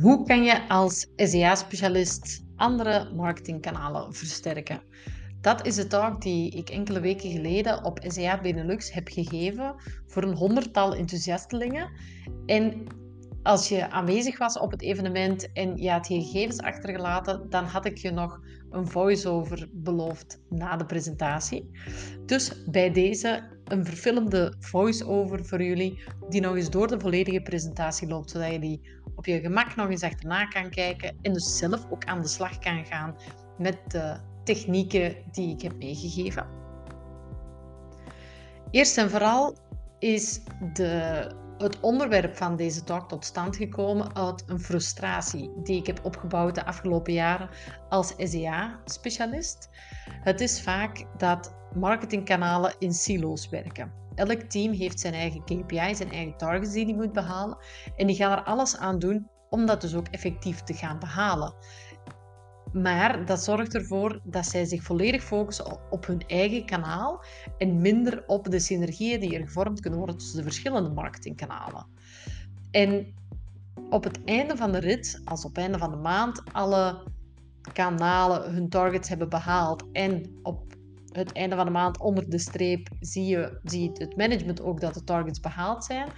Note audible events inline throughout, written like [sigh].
Hoe kan je als SEA-specialist andere marketingkanalen versterken? Dat is de talk die ik enkele weken geleden op SEA Benelux heb gegeven voor een honderdtal enthousiastelingen. En als je aanwezig was op het evenement en je had je gegevens achtergelaten, dan had ik je nog een voice-over beloofd na de presentatie. Dus bij deze een verfilmde voice-over voor jullie, die nog eens door de volledige presentatie loopt, zodat je die op je gemak nog eens achterna kan kijken en dus zelf ook aan de slag kan gaan met de technieken die ik heb meegegeven. Eerst en vooral is de het onderwerp van deze talk tot stand gekomen uit een frustratie die ik heb opgebouwd de afgelopen jaren als SEA-specialist. Het is vaak dat marketingkanalen in silo's werken. Elk team heeft zijn eigen KPI's, zijn eigen targets die hij moet behalen. En die gaan er alles aan doen om dat dus ook effectief te gaan behalen. Maar dat zorgt ervoor dat zij zich volledig focussen op hun eigen kanaal en minder op de synergieën die er gevormd kunnen worden tussen de verschillende marketingkanalen. En op het einde van de rit, als op het einde van de maand alle kanalen hun targets hebben behaald en op het einde van de maand onder de streep zie je, ziet het management ook dat de targets behaald zijn,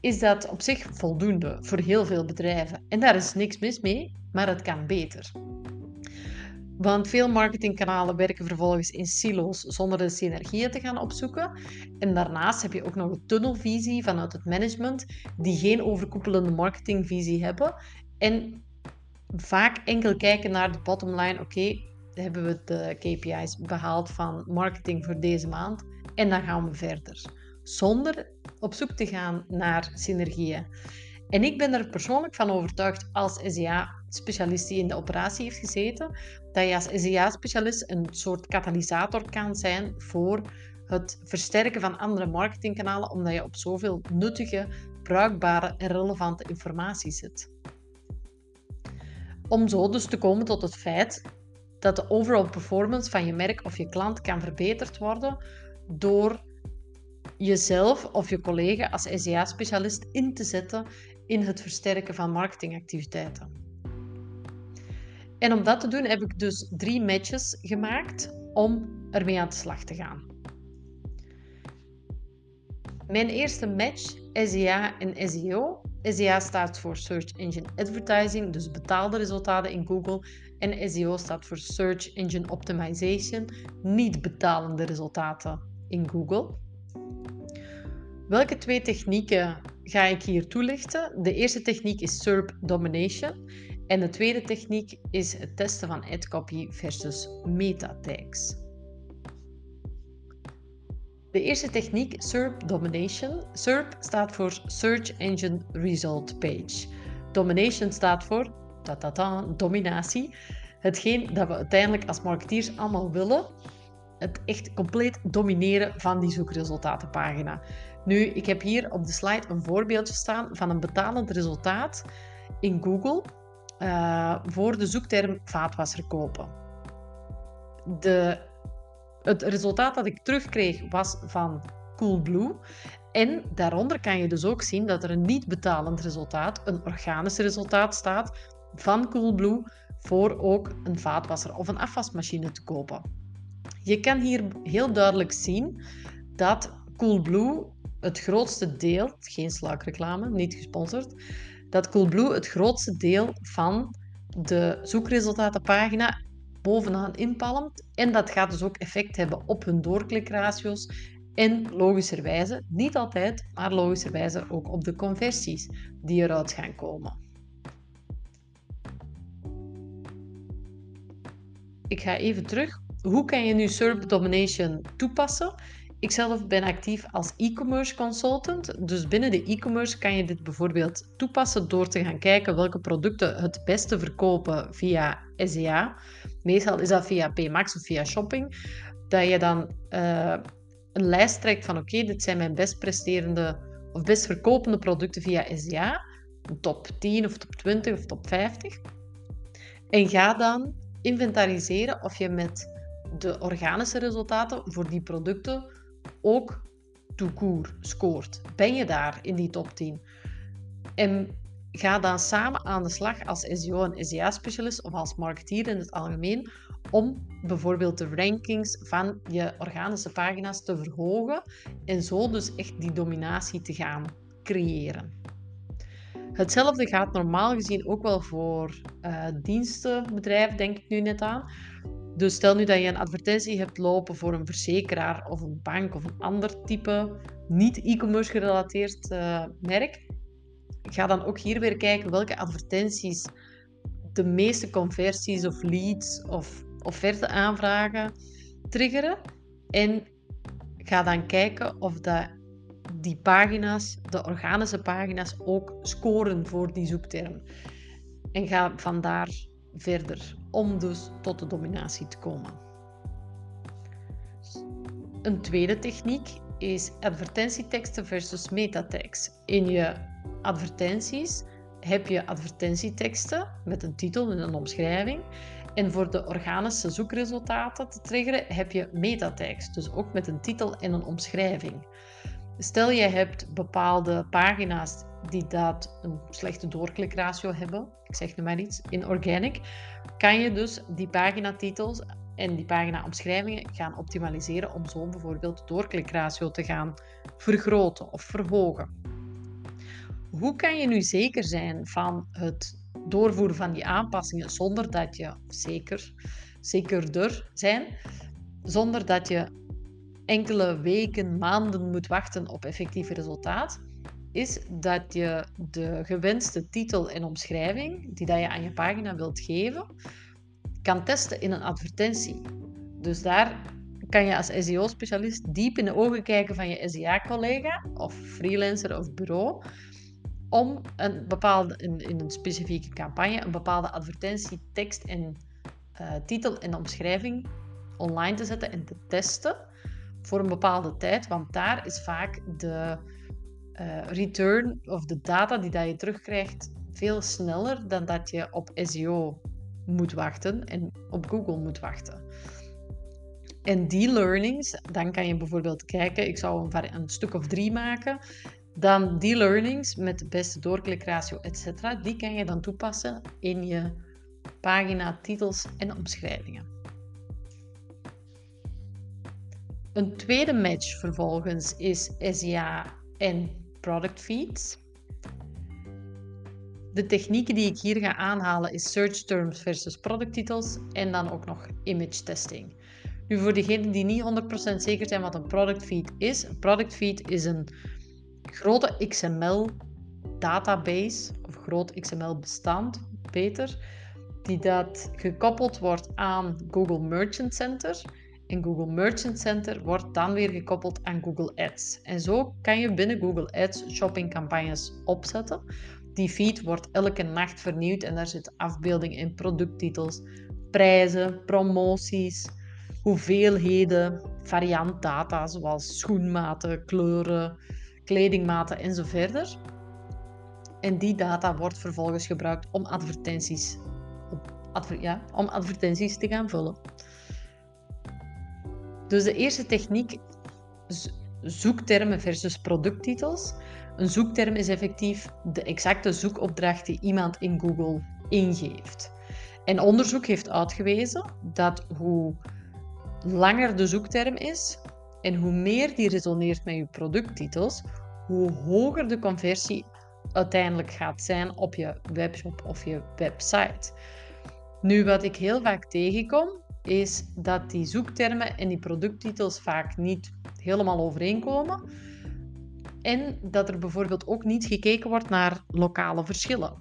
is dat op zich voldoende voor heel veel bedrijven. En daar is niks mis mee, maar het kan beter. Want veel marketingkanalen werken vervolgens in silo's zonder de synergieën te gaan opzoeken. En daarnaast heb je ook nog een tunnelvisie vanuit het management, die geen overkoepelende marketingvisie hebben. En vaak enkel kijken naar de bottomline. Oké, hebben we de KPI's behaald van marketing voor deze maand en dan gaan we verder. Zonder op zoek te gaan naar synergieën. En ik ben er persoonlijk van overtuigd als SEA-specialist die in de operatie heeft gezeten, dat je als SEA-specialist een soort katalysator kan zijn voor het versterken van andere marketingkanalen, omdat je op zoveel nuttige, bruikbare en relevante informatie zit. Om zo dus te komen tot het feit dat de overall performance van je merk of je klant kan verbeterd worden door jezelf of je collega als SEA-specialist in te zetten in het versterken van marketingactiviteiten. En om dat te doen heb ik dus drie matches gemaakt om ermee aan de slag te gaan. Mijn eerste match, SEA en SEO. SEA staat voor Search Engine Advertising, dus betaalde resultaten in Google. En SEO staat voor Search Engine Optimization, niet betalende resultaten in Google. Welke twee technieken ga ik hier toelichten? De eerste techniek is SERP Domination en de tweede techniek is het testen van adcopy versus meta tags. De eerste techniek, SERP Domination. SERP staat voor Search Engine Result Page. Domination staat voor ta -ta -ta, dominatie. Hetgeen dat we uiteindelijk als marketeers allemaal willen. Het echt compleet domineren van die zoekresultatenpagina. Nu, ik heb hier op de slide een voorbeeldje staan van een betalend resultaat in Google uh, voor de zoekterm vaatwasser kopen. De, het resultaat dat ik terugkreeg was van Coolblue. En daaronder kan je dus ook zien dat er een niet betalend resultaat, een organisch resultaat staat van Coolblue voor ook een vaatwasser of een afwasmachine te kopen. Je kan hier heel duidelijk zien dat Coolblue het grootste deel, geen sluikreclame, niet gesponsord, dat Coolblue het grootste deel van de zoekresultatenpagina bovenaan inpalmt. En dat gaat dus ook effect hebben op hun doorklikratio's en logischerwijze, niet altijd, maar logischerwijze ook op de conversies die eruit gaan komen. Ik ga even terug. Hoe kan je nu SERP Domination toepassen? Ik zelf ben actief als e-commerce consultant. Dus binnen de e-commerce kan je dit bijvoorbeeld toepassen door te gaan kijken welke producten het beste verkopen via SEA. Meestal is dat via PMax of via shopping. Dat je dan uh, een lijst trekt van oké, dit zijn mijn best presterende of best verkopende producten via SEA. Top 10 of top 20 of top 50. En ga dan inventariseren of je met de organische resultaten voor die producten ook toekoer scoort. Ben je daar in die top 10? En ga dan samen aan de slag als SEO en SEA-specialist of als marketeer in het algemeen om bijvoorbeeld de rankings van je organische pagina's te verhogen en zo dus echt die dominatie te gaan creëren. Hetzelfde gaat normaal gezien ook wel voor uh, dienstenbedrijven, denk ik nu net aan. Dus stel nu dat je een advertentie hebt lopen voor een verzekeraar of een bank of een ander type niet e-commerce gerelateerd uh, merk. Ga dan ook hier weer kijken welke advertenties de meeste conversies of leads of offerte aanvragen triggeren. En ga dan kijken of dat die pagina's, de organische pagina's, ook scoren voor die zoekterm. En ga vandaar verder om dus tot de dominatie te komen. Een tweede techniek is advertentieteksten versus metatekst. In je advertenties heb je advertentieteksten met een titel en een omschrijving. En voor de organische zoekresultaten te triggeren heb je metatekst, dus ook met een titel en een omschrijving. Stel je hebt bepaalde pagina's die dat een slechte doorklikratio hebben, ik zeg nu maar iets, in organic, kan je dus die paginatitels en die pagina-omschrijvingen gaan optimaliseren om zo bijvoorbeeld de doorklikratio te gaan vergroten of verhogen. Hoe kan je nu zeker zijn van het doorvoeren van die aanpassingen zonder dat je zeker, zekerder zijn, zonder dat je enkele weken, maanden moet wachten op effectief resultaat, is dat je de gewenste titel en omschrijving die dat je aan je pagina wilt geven, kan testen in een advertentie. Dus daar kan je als SEO-specialist diep in de ogen kijken van je SEA-collega of freelancer of bureau om een bepaalde, in, in een specifieke campagne een bepaalde advertentie, tekst en uh, titel en omschrijving online te zetten en te testen voor een bepaalde tijd, want daar is vaak de uh, return of de data die dat je terugkrijgt veel sneller dan dat je op SEO moet wachten en op Google moet wachten. En die learnings, dan kan je bijvoorbeeld kijken, ik zou een, een stuk of drie maken, dan die learnings met de beste doorklikratio, etc., die kan je dan toepassen in je pagina, titels en omschrijvingen. Een tweede match vervolgens is SEA en product feeds. De technieken die ik hier ga aanhalen is search terms versus producttitels en dan ook nog image testing. Nu voor degenen die niet 100% zeker zijn wat een product feed is, een product feed is een grote XML database of groot XML bestand, beter, die dat gekoppeld wordt aan Google Merchant Center en Google Merchant Center wordt dan weer gekoppeld aan Google Ads. En zo kan je binnen Google Ads shoppingcampagnes opzetten. Die feed wordt elke nacht vernieuwd en daar zitten afbeeldingen in, producttitels, prijzen, promoties, hoeveelheden, variantdata zoals schoenmaten, kleuren, kledingmaten enzovoort. En die data wordt vervolgens gebruikt om advertenties, ja, om advertenties te gaan vullen. Dus de eerste techniek, zoektermen versus producttitels. Een zoekterm is effectief de exacte zoekopdracht die iemand in Google ingeeft. En onderzoek heeft uitgewezen dat hoe langer de zoekterm is en hoe meer die resoneert met je producttitels, hoe hoger de conversie uiteindelijk gaat zijn op je webshop of je website. Nu, wat ik heel vaak tegenkom, is dat die zoektermen en die producttitels vaak niet helemaal overeenkomen. En dat er bijvoorbeeld ook niet gekeken wordt naar lokale verschillen.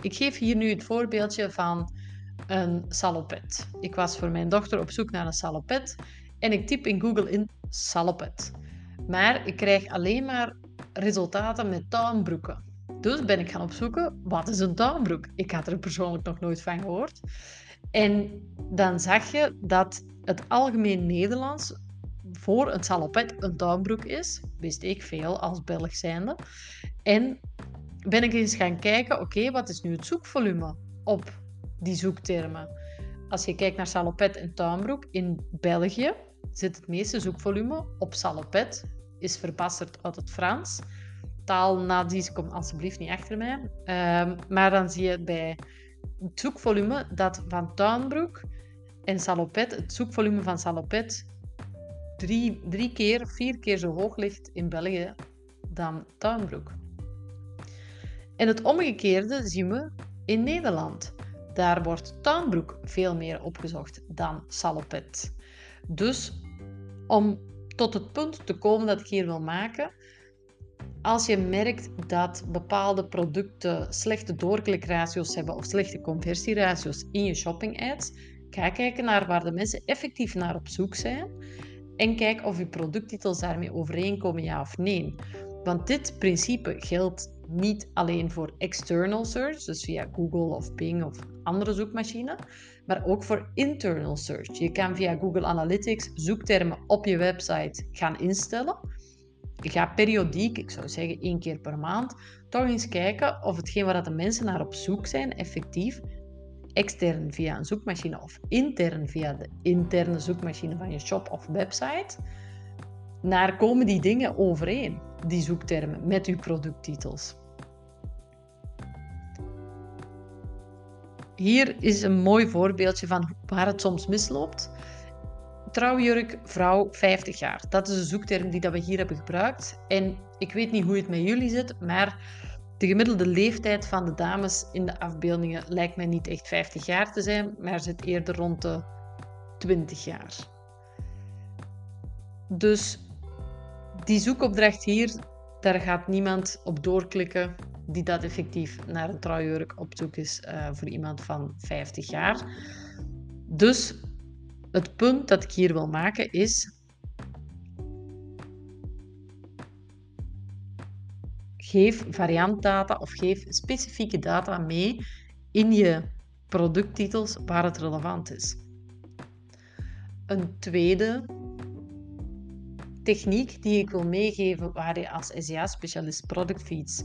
Ik geef hier nu het voorbeeldje van een salopet. Ik was voor mijn dochter op zoek naar een salopet en ik typ in Google in salopet. Maar ik krijg alleen maar resultaten met tuinbroeken. Dus ben ik gaan opzoeken, wat is een tuinbroek? Ik had er persoonlijk nog nooit van gehoord. En dan zag je dat het algemeen Nederlands voor een salopet een tuinbroek is. Wist ik veel als Belg zijnde. En ben ik eens gaan kijken, oké, wat is nu het zoekvolume op die zoektermen? Als je kijkt naar salopet en tuinbroek, in België zit het meeste zoekvolume op salopet, is verbasterd uit het Frans. taalnazi's, kom alsjeblieft niet achter mij. Ehm, maar dan zie je bij het zoekvolume dat van Tuinbroek en Salopet, het zoekvolume van Salopet, drie, drie keer, vier keer zo hoog ligt in België dan Tuinbroek. En het omgekeerde zien we in Nederland. Daar wordt Tuinbroek veel meer opgezocht dan Salopet. Dus om tot het punt te komen dat ik hier wil maken, als je merkt dat bepaalde producten slechte doorklikratio's hebben of slechte conversieratio's in je shopping ads, ga kijken naar waar de mensen effectief naar op zoek zijn en kijk of je producttitels daarmee overeenkomen, ja of nee. Want dit principe geldt niet alleen voor external search, dus via Google of Bing of andere zoekmachine, maar ook voor internal search. Je kan via Google Analytics zoektermen op je website gaan instellen. Je gaat periodiek, ik zou zeggen één keer per maand, toch eens kijken of hetgeen waar de mensen naar op zoek zijn, effectief extern via een zoekmachine of intern via de interne zoekmachine van je shop of website, naar komen die dingen overeen, die zoektermen, met uw producttitels. Hier is een mooi voorbeeldje van waar het soms misloopt. Trouwjurk, vrouw, 50 jaar. Dat is de zoekterm die dat we hier hebben gebruikt. En ik weet niet hoe het met jullie zit, maar de gemiddelde leeftijd van de dames in de afbeeldingen lijkt mij niet echt 50 jaar te zijn, maar zit eerder rond de 20 jaar. Dus die zoekopdracht hier, daar gaat niemand op doorklikken die dat effectief naar een trouwjurk op zoek is uh, voor iemand van 50 jaar. Dus het punt dat ik hier wil maken is. Geef variantdata of geef specifieke data mee in je producttitels waar het relevant is. Een tweede techniek die ik wil meegeven waar je als SEA-specialist product feeds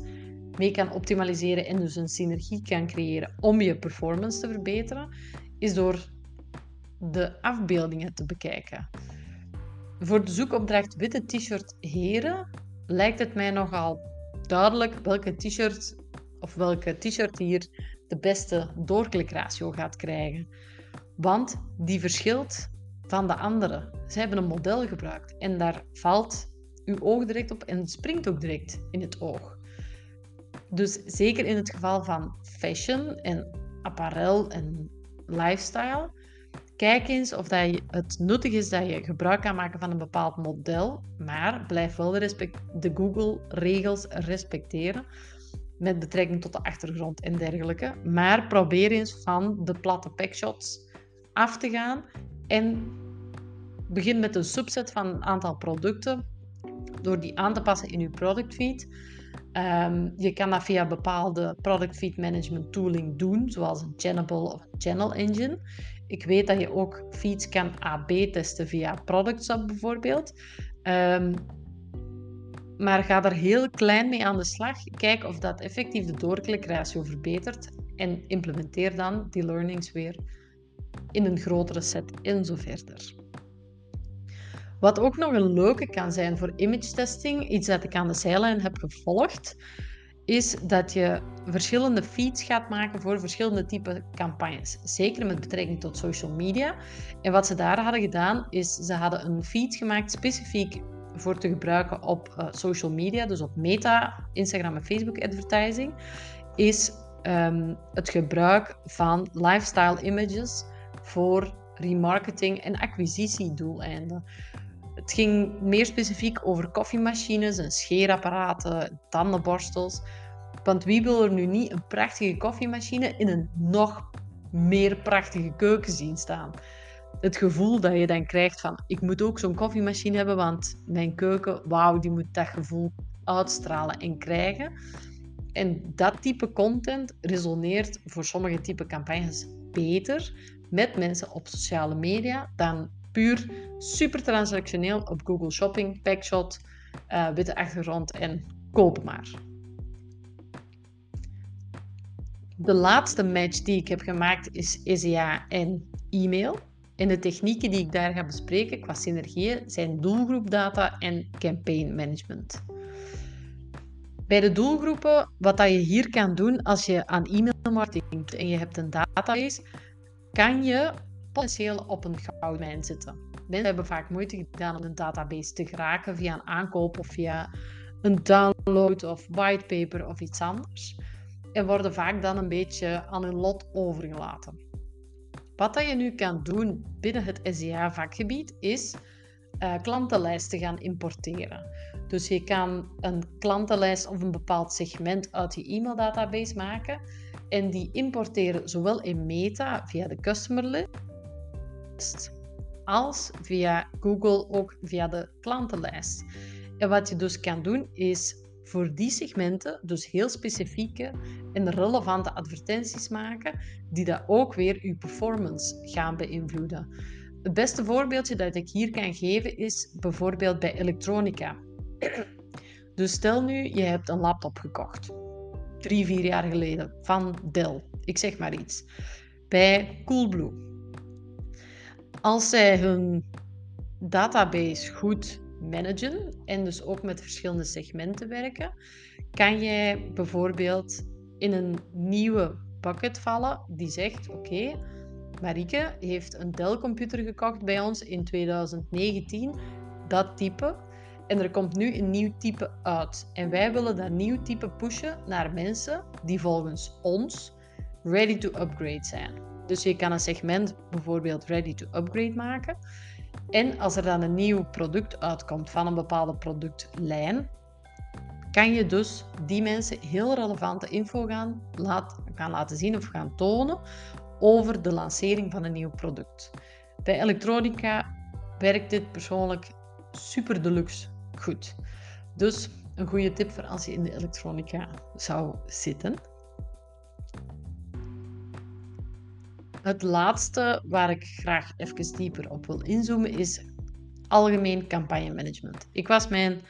mee kan optimaliseren en dus een synergie kan creëren om je performance te verbeteren, is door de afbeeldingen te bekijken. Voor de zoekopdracht witte t-shirt heren lijkt het mij nogal duidelijk welke t-shirt of welke t-shirt hier de beste doorklikratio gaat krijgen. Want die verschilt van de andere. Ze hebben een model gebruikt en daar valt uw oog direct op en springt ook direct in het oog. Dus zeker in het geval van fashion en apparel en lifestyle, kijk eens of dat je, het nuttig is dat je gebruik kan maken van een bepaald model, maar blijf wel de, de Google-regels respecteren met betrekking tot de achtergrond en dergelijke. Maar probeer eens van de platte packshots af te gaan en begin met een subset van een aantal producten door die aan te passen in je product feed Um, je kan dat via bepaalde product feed management tooling doen, zoals een Channable of een Channel Engine. Ik weet dat je ook feeds kan AB testen via ProductSub bijvoorbeeld. Um, maar ga er heel klein mee aan de slag. Kijk of dat effectief de doorklikratio verbetert. En implementeer dan die learnings weer in een grotere set en zo verder. Wat ook nog een leuke kan zijn voor image testing, iets dat ik aan de zijlijn heb gevolgd, is dat je verschillende feeds gaat maken voor verschillende type campagnes. Zeker met betrekking tot social media. En wat ze daar hadden gedaan, is ze hadden een feed gemaakt specifiek voor te gebruiken op uh, social media, dus op Meta, Instagram en Facebook advertising, is um, het gebruik van lifestyle images voor remarketing en acquisitiedoeleinden. Het ging meer specifiek over koffiemachines en scheerapparaten, tandenborstels. Want wie wil er nu niet een prachtige koffiemachine in een nog meer prachtige keuken zien staan? Het gevoel dat je dan krijgt van, ik moet ook zo'n koffiemachine hebben, want mijn keuken, wauw, die moet dat gevoel uitstralen en krijgen. En dat type content resoneert voor sommige type campagnes beter met mensen op sociale media dan puur super transactioneel op Google Shopping, Packshot, uh, witte achtergrond en koop maar. De laatste match die ik heb gemaakt is SEA en e-mail. En de technieken die ik daar ga bespreken qua synergieën zijn doelgroepdata en campaign management. Bij de doelgroepen, wat dat je hier kan doen als je aan e-mailmarketing doet en je hebt een database, kan je potentieel op een goudmijn zitten. Mensen hebben vaak moeite gedaan om een database te geraken via een aankoop of via een download of whitepaper of iets anders. En worden vaak dan een beetje aan hun lot overgelaten. Wat je nu kan doen binnen het SEA-vakgebied is uh, klantenlijsten gaan importeren. Dus je kan een klantenlijst of een bepaald segment uit je e-maildatabase maken en die importeren zowel in Meta via de customer list als via Google ook via de klantenlijst. En wat je dus kan doen is voor die segmenten dus heel specifieke en relevante advertenties maken die dat ook weer je performance gaan beïnvloeden. Het beste voorbeeldje dat ik hier kan geven is bijvoorbeeld bij elektronica. [clears throat] Dus stel nu, je hebt een laptop gekocht. Drie, vier jaar geleden. Van Dell. Ik zeg maar iets. Bij Coolblue. Als zij hun database goed managen en dus ook met verschillende segmenten werken, kan jij bijvoorbeeld in een nieuwe bucket vallen die zegt: Oké, Marike heeft een Dell-computer gekocht bij ons in 2019, dat type. En er komt nu een nieuw type uit. En wij willen dat nieuw type pushen naar mensen die volgens ons ready to upgrade zijn. Dus je kan een segment bijvoorbeeld ready to upgrade maken. En als er dan een nieuw product uitkomt van een bepaalde productlijn, kan je dus die mensen heel relevante info gaan, gaan laten zien of gaan tonen over de lancering van een nieuw product. Bij elektronica werkt dit persoonlijk super deluxe goed. Dus een goede tip voor als je in de elektronica zou zitten. Het laatste waar ik graag even dieper op wil inzoomen is algemeen campagnemanagement. Ik was mijn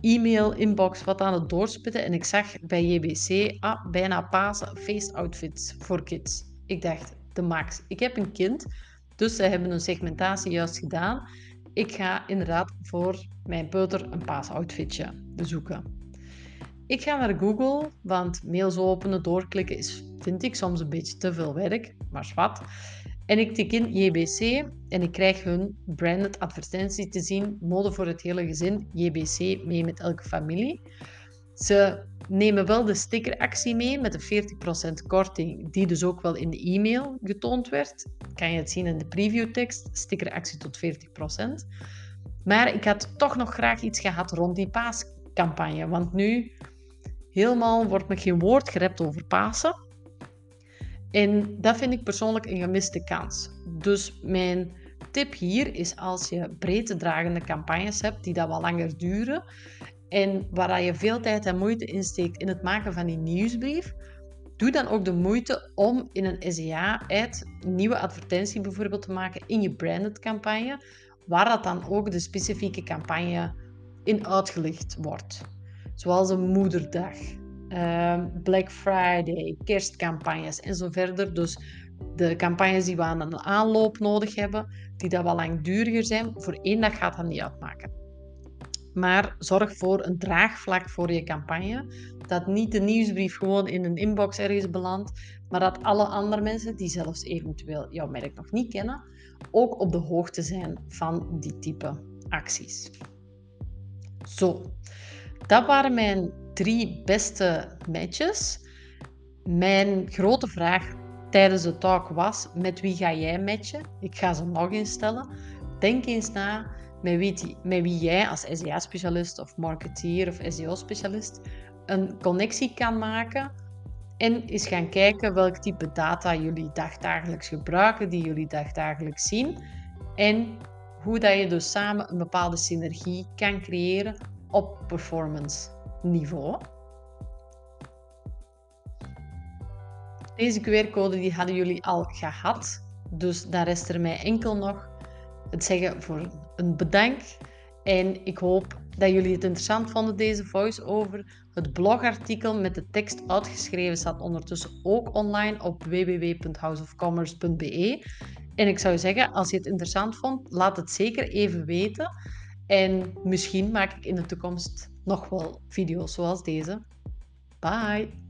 e-mail inbox wat aan het doorspitten en ik zag bij JBC ah, bijna Pasen face outfits voor kids. Ik dacht, de max. Ik heb een kind, dus ze hebben een segmentatie juist gedaan. Ik ga inderdaad voor mijn peuter een paasoutfitje zoeken. Ik ga naar Google, want mails openen, doorklikken is, vind ik soms een beetje te veel werk, maar wat. En ik tik in JBC en ik krijg hun branded advertentie te zien. Mode voor het hele gezin, JBC, mee met elke familie. Ze nemen wel de stickeractie mee met de 40% korting, die dus ook wel in de e-mail getoond werd. Kan je het zien in de previewtekst, stickeractie tot 40%. Maar ik had toch nog graag iets gehad rond die paascampagne, want nu helemaal wordt me geen woord gerept over Pasen. En dat vind ik persoonlijk een gemiste kans. Dus mijn tip hier is als je breedte dragende campagnes hebt die dat wat langer duren en waar je veel tijd en moeite insteekt in het maken van die nieuwsbrief, doe dan ook de moeite om in een SEA-ad nieuwe advertentie bijvoorbeeld te maken in je branded campagne, waar dat dan ook de specifieke campagne in uitgelicht wordt. Zoals een moederdag, ehm, Black Friday, kerstcampagnes en zo verder. Dus de campagnes die we aan een aanloop nodig hebben, die dat wel langduriger zijn, voor één dag gaat dat niet uitmaken. Maar zorg voor een draagvlak voor je campagne. Dat niet de nieuwsbrief gewoon in een inbox ergens belandt, maar dat alle andere mensen die zelfs eventueel jouw merk nog niet kennen, ook op de hoogte zijn van die type acties. Zo, dat waren mijn drie beste matches. Mijn grote vraag tijdens de talk was: met wie ga jij matchen? Ik ga ze nog eens stellen. Denk eens na met wie, met wie jij als SEA-specialist of marketeer of SEO-specialist een connectie kan maken en eens gaan kijken welk type data jullie dagdagelijks gebruiken, die jullie dagdagelijks zien en hoe dat je dus samen een bepaalde synergie kan creëren op performance niveau. Deze QR-code die hadden jullie al gehad, dus daar rest er mij enkel nog het zeggen voor een bedank. En ik hoop dat jullie het interessant vonden, deze voice-over. Het blogartikel met de tekst uitgeschreven staat ondertussen ook online op www.houseofcommerce.be. En ik zou zeggen, als je het interessant vond, laat het zeker even weten. En misschien maak ik in de toekomst nog wel video's zoals deze. Bye!